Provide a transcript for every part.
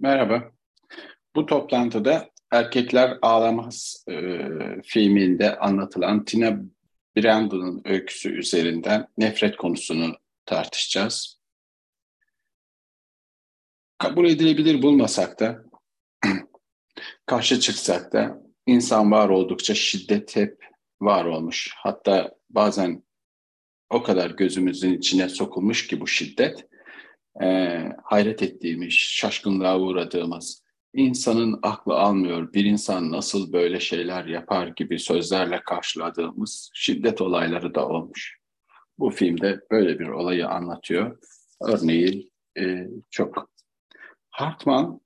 Merhaba. Bu toplantıda Erkekler Ağlamaz e, filminde anlatılan Tina Brandon'un öyküsü üzerinden nefret konusunu tartışacağız. Kabul edilebilir bulmasak da, karşı çıksak da insan var oldukça şiddet hep var olmuş. Hatta bazen o kadar gözümüzün içine sokulmuş ki bu şiddet, e, hayret ettiğimiz, şaşkınlığa uğradığımız, insanın aklı almıyor, bir insan nasıl böyle şeyler yapar gibi sözlerle karşıladığımız şiddet olayları da olmuş. Bu filmde böyle bir olayı anlatıyor. Örneğin e, çok. Hartman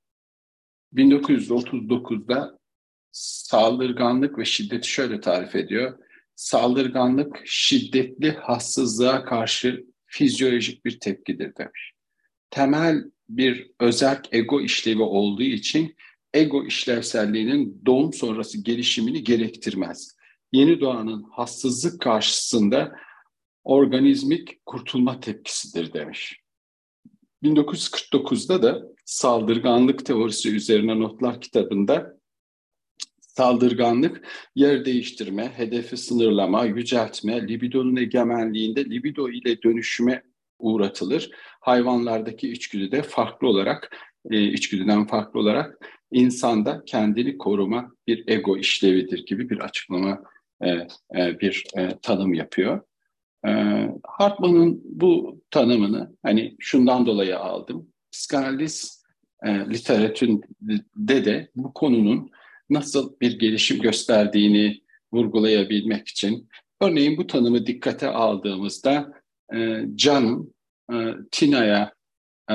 1939'da saldırganlık ve şiddeti şöyle tarif ediyor. Saldırganlık şiddetli hassızlığa karşı fizyolojik bir tepkidir demiş temel bir özerk ego işlevi olduğu için ego işlevselliğinin doğum sonrası gelişimini gerektirmez. Yeni doğanın hassızlık karşısında organizmik kurtulma tepkisidir demiş. 1949'da da saldırganlık teorisi üzerine notlar kitabında saldırganlık yer değiştirme, hedefi sınırlama, yüceltme, libidonun egemenliğinde libido ile dönüşüme uğratılır. Hayvanlardaki içgüdü de farklı olarak, e, içgüdüden farklı olarak insanda kendini koruma bir ego işlevidir gibi bir açıklama, e, e, bir e, tanım yapıyor. E, Hartman'ın bu tanımını hani şundan dolayı aldım. Psikanaliz e, literatüründe de bu konunun nasıl bir gelişim gösterdiğini vurgulayabilmek için örneğin bu tanımı dikkate aldığımızda e, Can'ın Tina'ya e,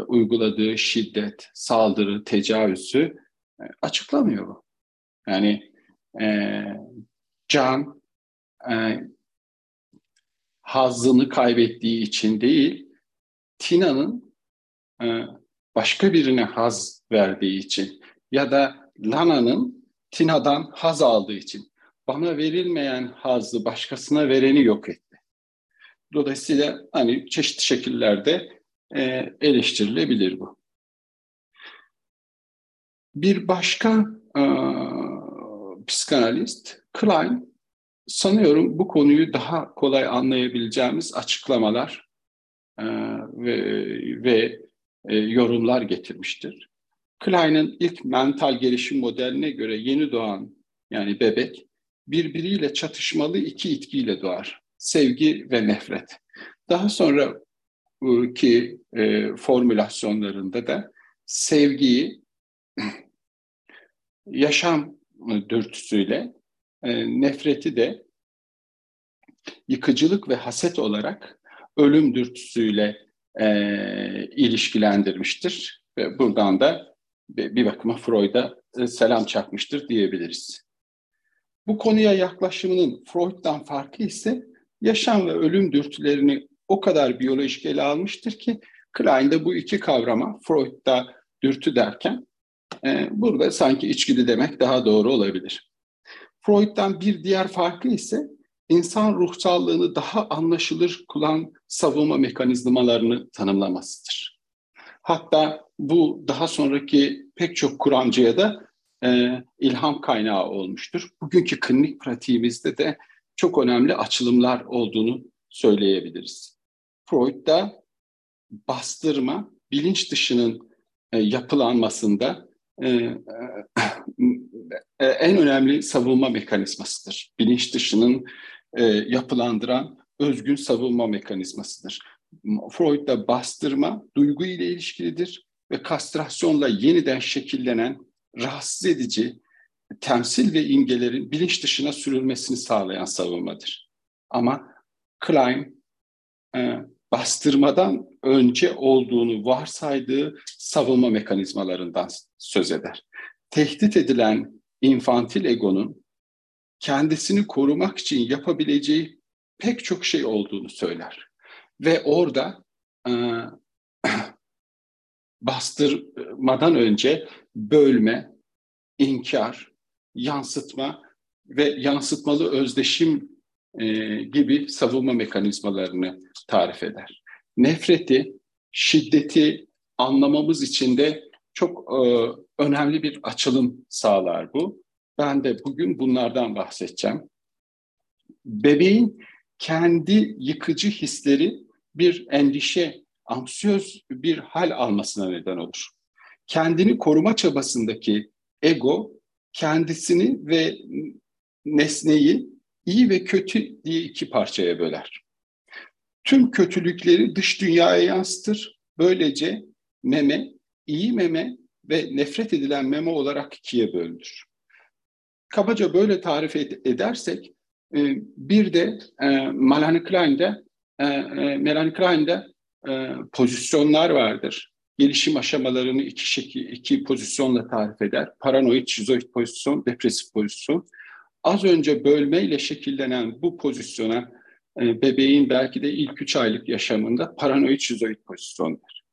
uyguladığı şiddet, saldırı, tecavüzü e, açıklamıyor bu. Yani e, Can e, hazzını kaybettiği için değil, Tina'nın e, başka birine haz verdiği için ya da Lana'nın Tina'dan haz aldığı için bana verilmeyen hazzı başkasına vereni yok et. Dolayısıyla hani çeşitli şekillerde e, eleştirilebilir bu. Bir başka e, psikanalist Klein sanıyorum bu konuyu daha kolay anlayabileceğimiz açıklamalar e, ve, ve e, yorumlar getirmiştir. Klein'in ilk mental gelişim modeline göre yeni doğan yani bebek birbiriyle çatışmalı iki itkiyle doğar sevgi ve nefret. Daha sonra ki e, formülasyonlarında da sevgiyi yaşam dürtüsüyle, e, nefreti de yıkıcılık ve haset olarak ölüm dürtüsüyle e, ilişkilendirmiştir. Ve buradan da bir bakıma Freud'a e, selam çakmıştır diyebiliriz. Bu konuya yaklaşımının Freud'dan farkı ise yaşam ve ölüm dürtülerini o kadar biyolojik ele almıştır ki Klein de bu iki kavrama Freud'da dürtü derken e, burada sanki içgüdü demek daha doğru olabilir. Freud'dan bir diğer farkı ise insan ruhsallığını daha anlaşılır kılan savunma mekanizmalarını tanımlamasıdır. Hatta bu daha sonraki pek çok Kur'ancıya da e, ilham kaynağı olmuştur. Bugünkü klinik pratiğimizde de çok önemli açılımlar olduğunu söyleyebiliriz. Freud'da bastırma bilinç dışının e, yapılanmasında e, e, e, en önemli savunma mekanizmasıdır. Bilinç dışının e, yapılandıran özgün savunma mekanizmasıdır. Freud'da bastırma duygu ile ilişkilidir ve kastrasyonla yeniden şekillenen rahatsız edici temsil ve imgelerin bilinç dışına sürülmesini sağlayan savunmadır. Ama Klein e, bastırmadan önce olduğunu varsaydığı savunma mekanizmalarından söz eder. Tehdit edilen infantil egonun kendisini korumak için yapabileceği pek çok şey olduğunu söyler. Ve orada e, bastırmadan önce bölme, inkar, yansıtma ve yansıtmalı özdeşim e, gibi savunma mekanizmalarını tarif eder. Nefreti, şiddeti anlamamız için de çok e, önemli bir açılım sağlar bu. Ben de bugün bunlardan bahsedeceğim. Bebeğin kendi yıkıcı hisleri bir endişe, anksiyöz bir hal almasına neden olur. Kendini koruma çabasındaki ego kendisini ve nesneyi iyi ve kötü diye iki parçaya böler. Tüm kötülükleri dış dünyaya yansıtır. Böylece meme, iyi meme ve nefret edilen meme olarak ikiye bölünür. Kabaca böyle tarif edersek e, bir de e, Melanie Klein'de e, Melanie Klein'de pozisyonlar vardır. Gelişim aşamalarını iki şekil, iki pozisyonla tarif eder. Paranoid, şizoid pozisyon, depresif pozisyon. Az önce bölmeyle şekillenen bu pozisyona bebeğin belki de ilk üç aylık yaşamında paranoid şizoid pozisyonlar.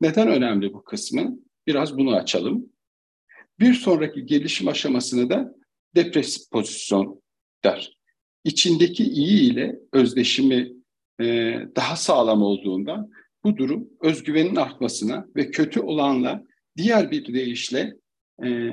Neden önemli bu kısmı? Biraz bunu açalım. Bir sonraki gelişim aşamasını da depresif pozisyon der. İçindeki iyi ile özdeşimi e, daha sağlam olduğundan bu durum özgüvenin artmasına ve kötü olanla diğer bir deyişle e,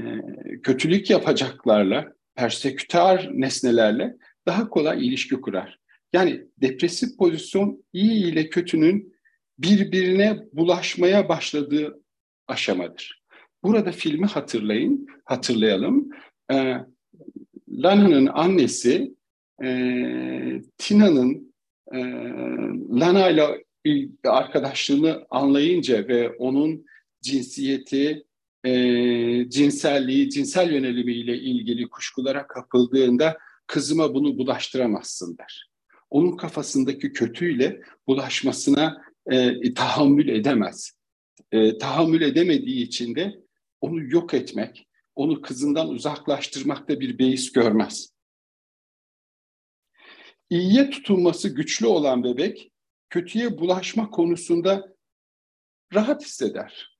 kötülük yapacaklarla, perseküter nesnelerle daha kolay ilişki kurar. Yani depresif pozisyon iyi ile kötünün birbirine bulaşmaya başladığı aşamadır. Burada filmi hatırlayın, hatırlayalım. Ee, Lana'nın annesi e, Tina'nın e, Lana ile arkadaşlığını anlayınca ve onun cinsiyeti, e, cinselliği, cinsel yönelimiyle ilgili kuşkulara kapıldığında kızıma bunu bulaştıramazsın der. Onun kafasındaki kötüyle bulaşmasına e, tahammül edemez. E, tahammül edemediği için de onu yok etmek, onu kızından uzaklaştırmakta bir beis görmez. İyiye tutulması güçlü olan bebek, kötüye bulaşma konusunda rahat hisseder.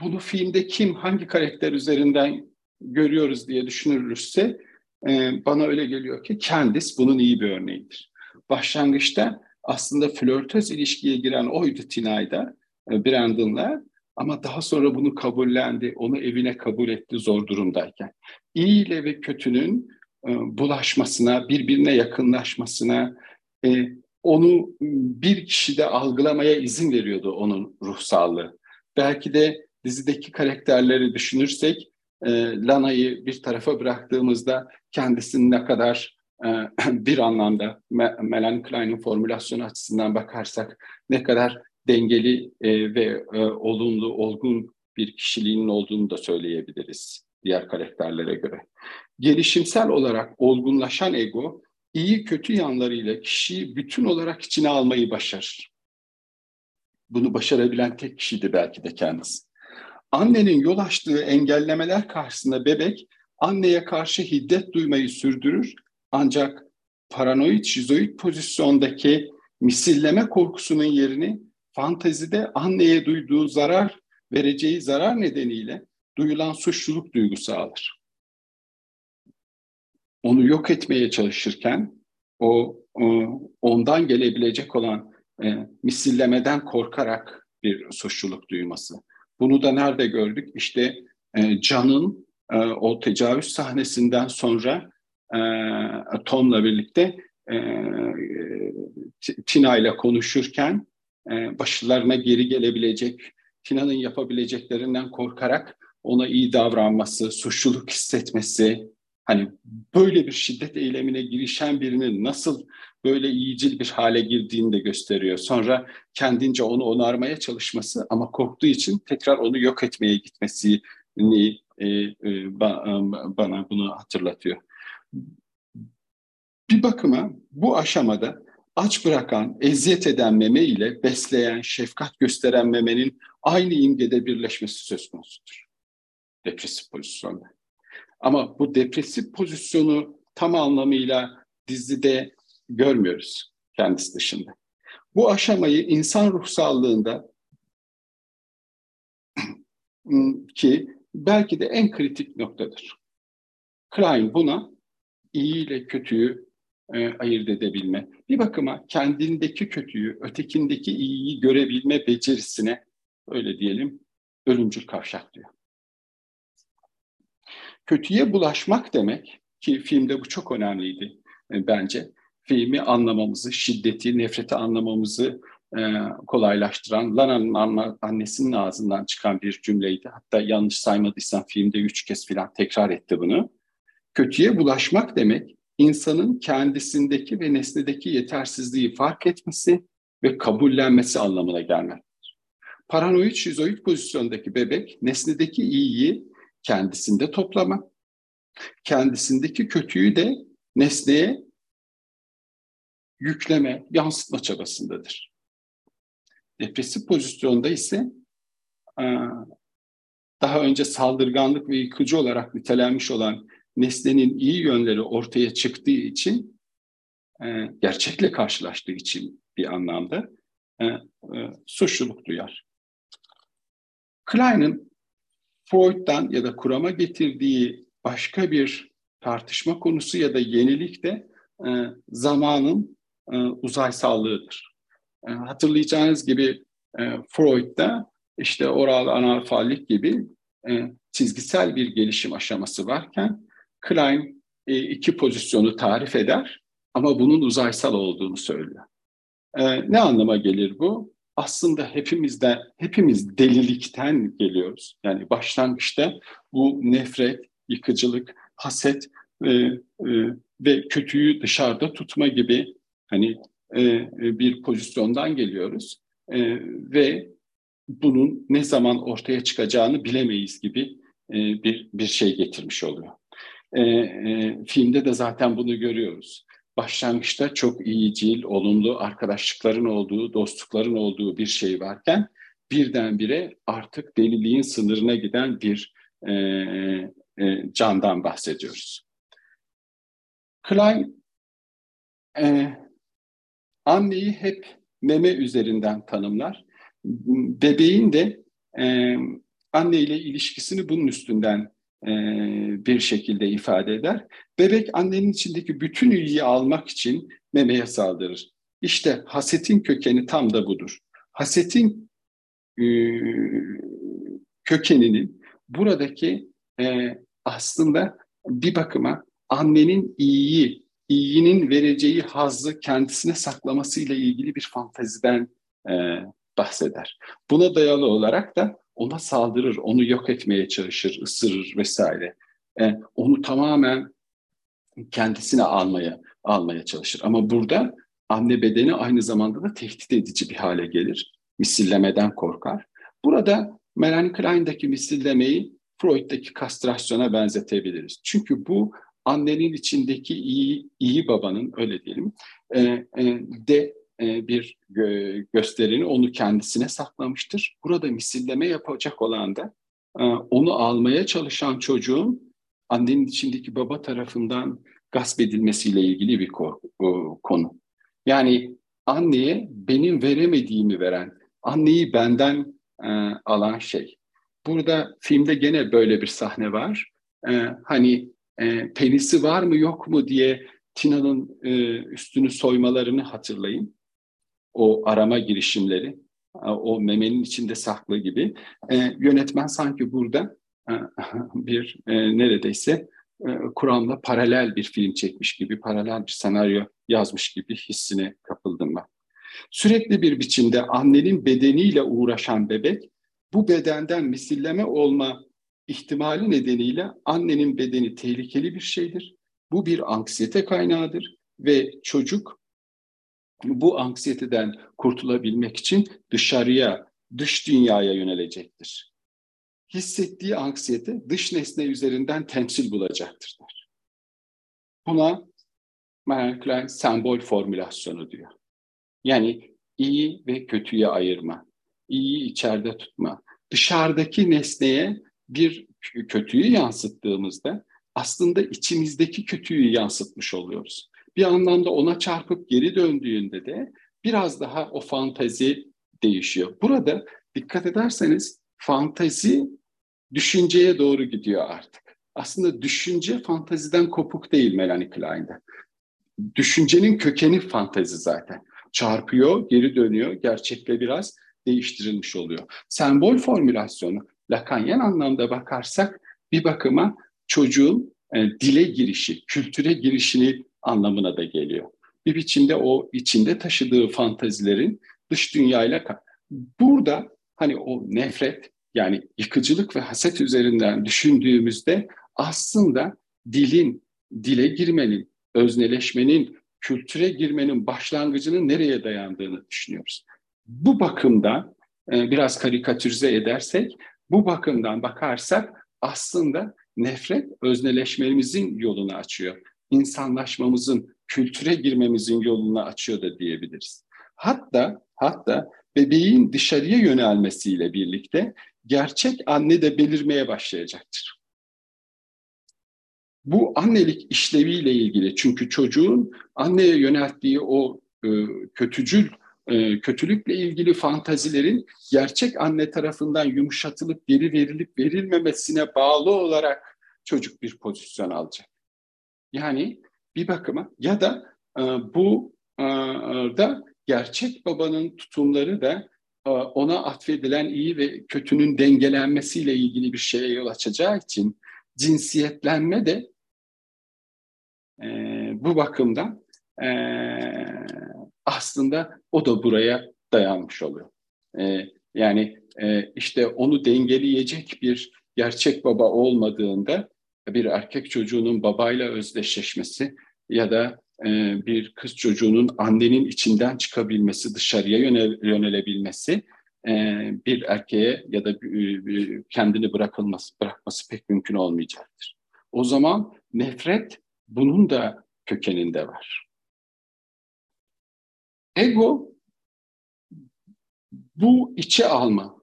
Bunu filmde kim, hangi karakter üzerinden görüyoruz diye düşünülürse e, bana öyle geliyor ki Candice bunun iyi bir örneğidir. Başlangıçta aslında flörtöz ilişkiye giren oydu Tinay'da, e, Brandon'la ama daha sonra bunu kabullendi, onu evine kabul etti zor durumdayken. İyi ile ve kötünün e, bulaşmasına, birbirine yakınlaşmasına, e, onu bir kişide algılamaya izin veriyordu onun ruh sağlığı. Belki de dizideki karakterleri düşünürsek, Lana'yı bir tarafa bıraktığımızda kendisinin ne kadar bir anlamda Melanie Klein'in formülasyonu açısından bakarsak ne kadar dengeli e, ve e, olumlu, olgun bir kişiliğinin olduğunu da söyleyebiliriz diğer karakterlere göre. Gelişimsel olarak olgunlaşan ego, iyi kötü yanlarıyla kişiyi bütün olarak içine almayı başarır. Bunu başarabilen tek kişiydi belki de kendisi. Annenin yol açtığı engellemeler karşısında bebek anneye karşı hiddet duymayı sürdürür ancak paranoid şizoid pozisyondaki misilleme korkusunun yerini fantezide anneye duyduğu zarar vereceği zarar nedeniyle duyulan suçluluk duygusu alır. Onu yok etmeye çalışırken o, o ondan gelebilecek olan e, misillemeden korkarak bir suçluluk duyması. Bunu da nerede gördük? İşte e, Can'ın e, o tecavüz sahnesinden sonra e, Tom'la birlikte e, Tina ile konuşurken e, başlarına geri gelebilecek, Tina'nın yapabileceklerinden korkarak ona iyi davranması, suçluluk hissetmesi, hani böyle bir şiddet eylemine girişen birinin nasıl böyle iyicil bir hale girdiğini de gösteriyor. Sonra kendince onu onarmaya çalışması ama korktuğu için tekrar onu yok etmeye gitmesini e, e, bana bunu hatırlatıyor. Bir bakıma bu aşamada aç bırakan, eziyet eden meme ile besleyen, şefkat gösteren memenin aynı imgede birleşmesi söz konusudur. Depresif pozisyonda. Ama bu depresif pozisyonu tam anlamıyla dizide görmüyoruz kendisi dışında. Bu aşamayı insan ruh sağlığında ki belki de en kritik noktadır. Klein buna iyi ile kötüyü e, ayırt edebilme. Bir bakıma kendindeki kötüyü, ötekindeki iyiyi görebilme becerisine öyle diyelim ölümcül kavşak diyor. Kötüye bulaşmak demek ki filmde bu çok önemliydi e, bence. Filmi anlamamızı, şiddeti, nefreti anlamamızı e, kolaylaştıran Lana'nın annesinin ağzından çıkan bir cümleydi. Hatta yanlış saymadıysam filmde üç kez falan tekrar etti bunu. Kötüye bulaşmak demek insanın kendisindeki ve nesnedeki yetersizliği fark etmesi ve kabullenmesi anlamına gelmektedir. Paranoid şizoid pozisyondaki bebek nesnedeki iyiyi kendisinde toplama, kendisindeki kötüyü de nesneye yükleme, yansıtma çabasındadır. Depresif pozisyonda ise daha önce saldırganlık ve yıkıcı olarak nitelenmiş olan nesnenin iyi yönleri ortaya çıktığı için gerçekle karşılaştığı için bir anlamda suçluluk duyar. Klein'in Freud'dan ya da kurama getirdiği başka bir tartışma konusu ya da yenilik de zamanın uzaysallığıdır. E, hatırlayacağınız gibi e, Freud'da işte oral analfallik gibi e, çizgisel bir gelişim aşaması varken Klein e, iki pozisyonu tarif eder ama bunun uzaysal olduğunu söylüyor. E, ne anlama gelir bu? Aslında hepimizden, hepimiz delilikten geliyoruz. Yani başlangıçta bu nefret, yıkıcılık, haset e, e, ve kötüyü dışarıda tutma gibi hani e, e, bir pozisyondan geliyoruz e, ve bunun ne zaman ortaya çıkacağını bilemeyiz gibi bir bir şey getirmiş oluyor. filmde de zaten bunu görüyoruz. Başlangıçta çok iyicil, olumlu arkadaşlıkların olduğu, dostlukların olduğu bir şey varken birdenbire artık deliliğin sınırına giden bir e, e, candan bahsediyoruz. Klein e, Anneyi hep meme üzerinden tanımlar. Bebeğin de e, anne ile ilişkisini bunun üstünden e, bir şekilde ifade eder. Bebek annenin içindeki bütün ilgiyi almak için memeye saldırır. İşte hasetin kökeni tam da budur. Hasetin e, kökeninin buradaki e, aslında bir bakıma annenin iyiyi iyinin vereceği hazzı kendisine saklamasıyla ilgili bir fanteziden bahseder. Buna dayalı olarak da ona saldırır, onu yok etmeye çalışır, ısırır vesaire. E, onu tamamen kendisine almaya almaya çalışır. Ama burada anne bedeni aynı zamanda da tehdit edici bir hale gelir. Misillemeden korkar. Burada Melanie Klein'daki misillemeyi Freud'daki kastrasyona benzetebiliriz. Çünkü bu annenin içindeki iyi iyi babanın öyle diyelim e, e, de e, bir gö gösterini onu kendisine saklamıştır. Burada misilleme yapacak olan da e, onu almaya çalışan çocuğun annenin içindeki baba tarafından gasp edilmesiyle ilgili bir konu. Yani anneye benim veremediğimi veren, anneyi benden e, alan şey. Burada filmde gene böyle bir sahne var. Hani penisi var mı yok mu diye Tina'nın üstünü soymalarını hatırlayın. O arama girişimleri, o memenin içinde saklı gibi. E, yönetmen sanki burada e, bir e, neredeyse e, Kur'an'la paralel bir film çekmiş gibi, paralel bir senaryo yazmış gibi hissine kapıldım ben. Sürekli bir biçimde annenin bedeniyle uğraşan bebek, bu bedenden misilleme olma ihtimali nedeniyle annenin bedeni tehlikeli bir şeydir. Bu bir anksiyete kaynağıdır ve çocuk bu anksiyeteden kurtulabilmek için dışarıya, dış dünyaya yönelecektir. Hissettiği anksiyete dış nesne üzerinden temsil bulacaktır. Buna Marie Klein sembol formülasyonu diyor. Yani iyi ve kötüye ayırma, iyiyi içeride tutma, dışarıdaki nesneye bir kötüyü yansıttığımızda aslında içimizdeki kötüyü yansıtmış oluyoruz. Bir anlamda ona çarpıp geri döndüğünde de biraz daha o fantezi değişiyor. Burada dikkat ederseniz fantezi düşünceye doğru gidiyor artık. Aslında düşünce fantaziden kopuk değil Melanie Klein'de. Düşüncenin kökeni fantezi zaten. Çarpıyor, geri dönüyor, gerçekle biraz değiştirilmiş oluyor. Sembol formülasyonu Lakanyen anlamda bakarsak bir bakıma çocuğun e, dile girişi, kültüre girişini anlamına da geliyor. Bir biçimde o içinde taşıdığı fantazilerin dış dünyayla burada hani o nefret yani yıkıcılık ve haset üzerinden düşündüğümüzde aslında dilin, dile girmenin, özneleşmenin, kültüre girmenin başlangıcının nereye dayandığını düşünüyoruz. Bu bakımdan e, biraz karikatürize edersek, bu bakımdan bakarsak aslında nefret özneleşmemizin yolunu açıyor. İnsanlaşmamızın, kültüre girmemizin yolunu açıyor da diyebiliriz. Hatta hatta bebeğin dışarıya yönelmesiyle birlikte gerçek anne de belirmeye başlayacaktır. Bu annelik işleviyle ilgili çünkü çocuğun anneye yönelttiği o e, kötücül e, kötülükle ilgili fantazilerin gerçek anne tarafından yumuşatılıp geri verilip verilmemesine bağlı olarak çocuk bir pozisyon alacak. Yani bir bakıma ya da e, bu e, da gerçek babanın tutumları da e, ona atfedilen iyi ve kötünün dengelenmesiyle ilgili bir şeye yol açacağı için cinsiyetlenme de e, bu bakımdan e, aslında o da buraya dayanmış oluyor. E, yani e, işte onu dengeleyecek bir gerçek baba olmadığında bir erkek çocuğunun babayla özdeşleşmesi ya da e, bir kız çocuğunun annenin içinden çıkabilmesi, dışarıya yönel, yönelebilmesi e, bir erkeğe ya da bir, kendini bırakılması, bırakması pek mümkün olmayacaktır. O zaman nefret bunun da kökeninde var. Ego bu içe alma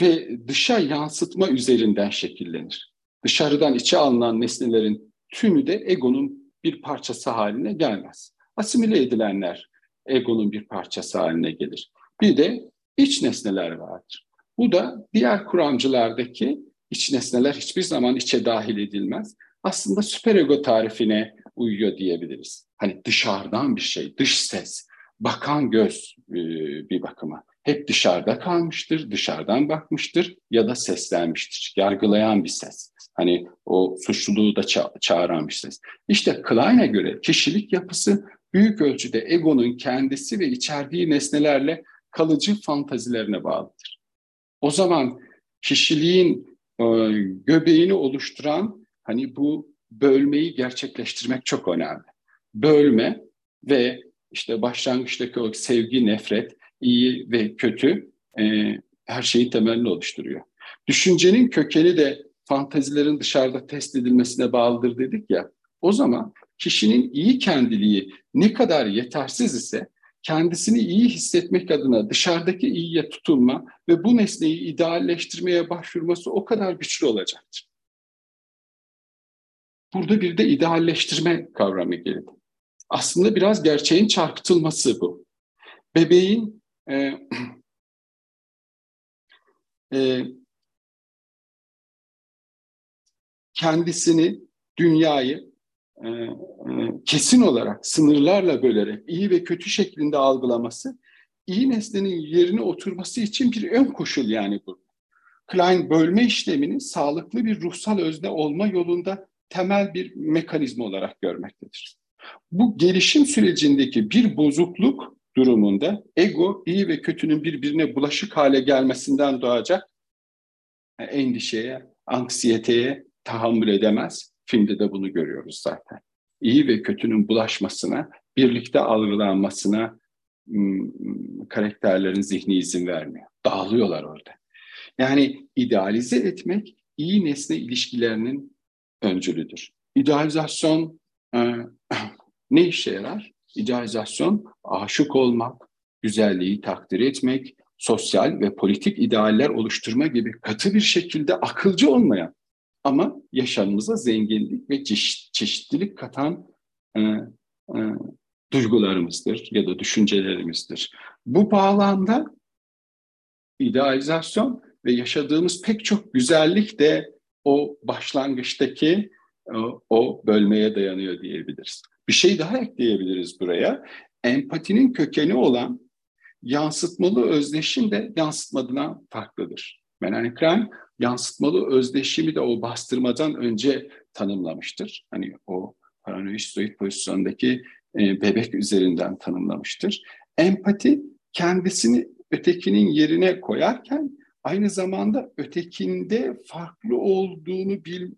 ve dışa yansıtma üzerinden şekillenir. Dışarıdan içe alınan nesnelerin tümü de egonun bir parçası haline gelmez. Asimile edilenler egonun bir parçası haline gelir. Bir de iç nesneler vardır. Bu da diğer kuramcılardaki iç nesneler hiçbir zaman içe dahil edilmez. Aslında süperego tarifine uyuyor diyebiliriz. Hani dışarıdan bir şey, dış ses, bakan göz e, bir bakıma. Hep dışarıda kalmıştır, dışarıdan bakmıştır ya da seslenmiştir. Yargılayan bir ses. Hani o suçluluğu da ça- çağıran. İşte Klein'e göre kişilik yapısı büyük ölçüde egonun kendisi ve içerdiği nesnelerle kalıcı fantazilerine bağlıdır. O zaman kişiliğin e, göbeğini oluşturan hani bu bölmeyi gerçekleştirmek çok önemli. Bölme ve işte başlangıçtaki o sevgi, nefret, iyi ve kötü e, her şeyin temelini oluşturuyor. Düşüncenin kökeni de fantazilerin dışarıda test edilmesine bağlıdır dedik ya. O zaman kişinin iyi kendiliği ne kadar yetersiz ise kendisini iyi hissetmek adına dışarıdaki iyiye tutunma ve bu nesneyi idealleştirmeye başvurması o kadar güçlü olacaktır. Burada bir de idealleştirme kavramı geldi. Aslında biraz gerçeğin çarpıtılması bu. Bebeğin e, e, kendisini, dünyayı e, e, kesin olarak sınırlarla bölerek iyi ve kötü şeklinde algılaması iyi nesnenin yerine oturması için bir ön koşul yani bu. Klein bölme işlemini sağlıklı bir ruhsal özne olma yolunda temel bir mekanizma olarak görmektedir. Bu gelişim sürecindeki bir bozukluk durumunda ego iyi ve kötünün birbirine bulaşık hale gelmesinden doğacak endişeye, anksiyeteye tahammül edemez. Filmde de bunu görüyoruz zaten. İyi ve kötünün bulaşmasına, birlikte algılanmasına karakterlerin zihni izin vermiyor. Dağılıyorlar orada. Yani idealize etmek iyi nesne ilişkilerinin öncülüdür. İdealizasyon e, ne işe yarar? İdealizasyon aşık olmak, güzelliği takdir etmek, sosyal ve politik idealler oluşturma gibi katı bir şekilde akılcı olmayan ama yaşamımıza zenginlik ve çeşit, çeşitlilik katan e, e, duygularımızdır ya da düşüncelerimizdir. Bu bağlamda idealizasyon ve yaşadığımız pek çok güzellik de o başlangıçtaki o, o bölmeye dayanıyor diyebiliriz. Bir şey daha ekleyebiliriz buraya. Empatinin kökeni olan yansıtmalı özdeşim de yansıtmadan farklıdır. Melanie Klein yansıtmalı özdeşimi de o bastırmadan önce tanımlamıştır. Hani o paranoid pozisyondaki e, bebek üzerinden tanımlamıştır. Empati kendisini ötekinin yerine koyarken aynı zamanda ötekinde farklı olduğunu bil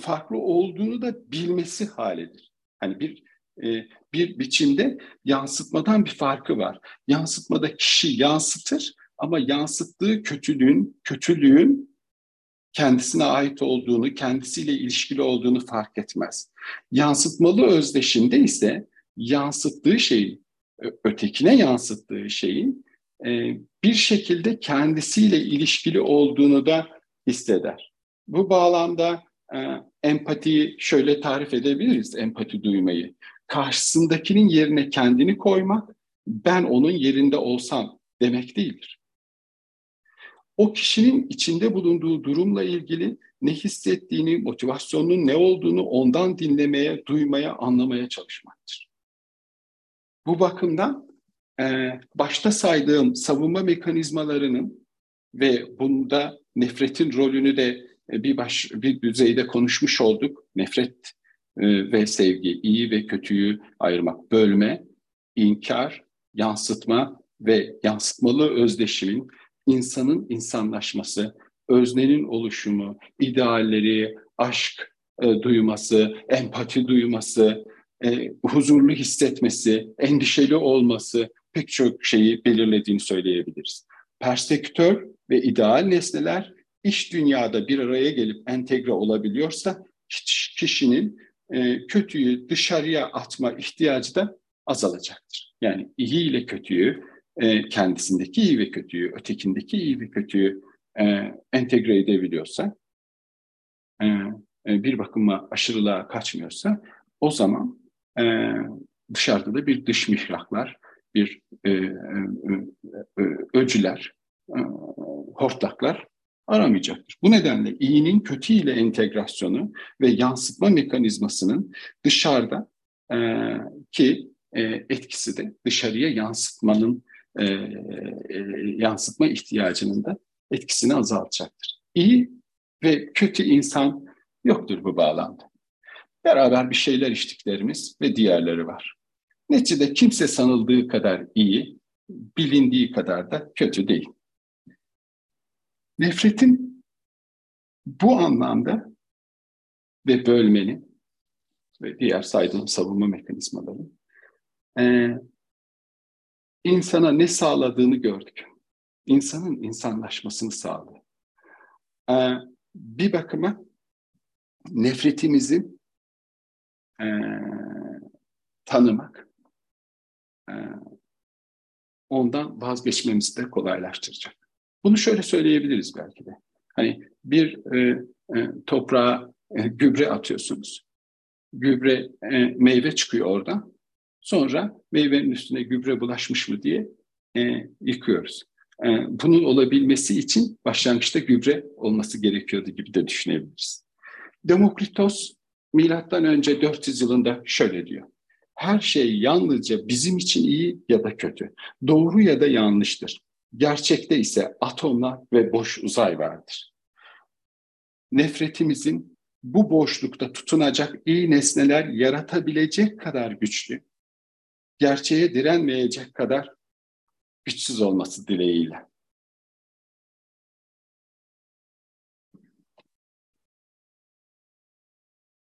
farklı olduğunu da bilmesi halidir. Hani bir e, bir biçimde yansıtmadan bir farkı var. Yansıtmada kişi yansıtır ama yansıttığı kötülüğün kötülüğün kendisine ait olduğunu, kendisiyle ilişkili olduğunu fark etmez. Yansıtmalı özdeşinde ise yansıttığı şeyi, ötekine yansıttığı şeyin e, bir şekilde kendisiyle ilişkili olduğunu da hisseder. Bu bağlamda e, empatiyi şöyle tarif edebiliriz, empati duymayı. Karşısındakinin yerine kendini koymak, ben onun yerinde olsam demek değildir. O kişinin içinde bulunduğu durumla ilgili ne hissettiğini, motivasyonunun ne olduğunu ondan dinlemeye, duymaya, anlamaya çalışmaktır. Bu bakımdan e, başta saydığım savunma mekanizmalarının ve bunda nefretin rolünü de e, bir baş bir düzeyde konuşmuş olduk. Nefret e, ve sevgi, iyi ve kötüyü ayırmak, bölme, inkar, yansıtma ve yansıtmalı özdeşimin insanın insanlaşması, öznenin oluşumu, idealleri, aşk e, duyması, empati duyması, e, huzurlu hissetmesi, endişeli olması pek çok şeyi belirlediğini söyleyebiliriz. Persektör ve ideal nesneler iş dünyada bir araya gelip entegre olabiliyorsa kişinin e, kötüyü dışarıya atma ihtiyacı da azalacaktır. Yani iyi ile kötüyü, e, kendisindeki iyi ve kötüyü, ötekindeki iyi ve kötüyü e, entegre edebiliyorsa, e, bir bakıma aşırılığa kaçmıyorsa o zaman dışarıda da bir dış mihraklar, bir öcüler, e, hortlaklar aramayacaktır. Bu nedenle iyinin kötü ile entegrasyonu ve yansıtma mekanizmasının dışarıda e, ki e, etkisi de dışarıya yansıtmanın e, e, yansıtma ihtiyacının da etkisini azaltacaktır. İyi ve kötü insan yoktur bu bağlamda. Beraber bir şeyler içtiklerimiz ve diğerleri var. Neticede kimse sanıldığı kadar iyi, bilindiği kadar da kötü değil. Nefretin bu anlamda ve bölmenin ve diğer saydığım savunma mekanizmaları e, insana ne sağladığını gördük. İnsanın insanlaşmasını sağladı. E, bir bakıma nefretimizi e, tanımak e, ondan vazgeçmemizi de kolaylaştıracak. Bunu şöyle söyleyebiliriz belki de. Hani bir e, e, toprağa e, gübre atıyorsunuz. Gübre e, meyve çıkıyor oradan. Sonra meyvenin üstüne gübre bulaşmış mı diye e, yıkıyoruz. E, bunun olabilmesi için başlangıçta gübre olması gerekiyordu gibi de düşünebiliriz. Demokritos milattan önce 400 yılında şöyle diyor. Her şey yalnızca bizim için iyi ya da kötü, doğru ya da yanlıştır. Gerçekte ise atomlar ve boş uzay vardır. Nefretimizin bu boşlukta tutunacak iyi nesneler yaratabilecek kadar güçlü, gerçeğe direnmeyecek kadar güçsüz olması dileğiyle.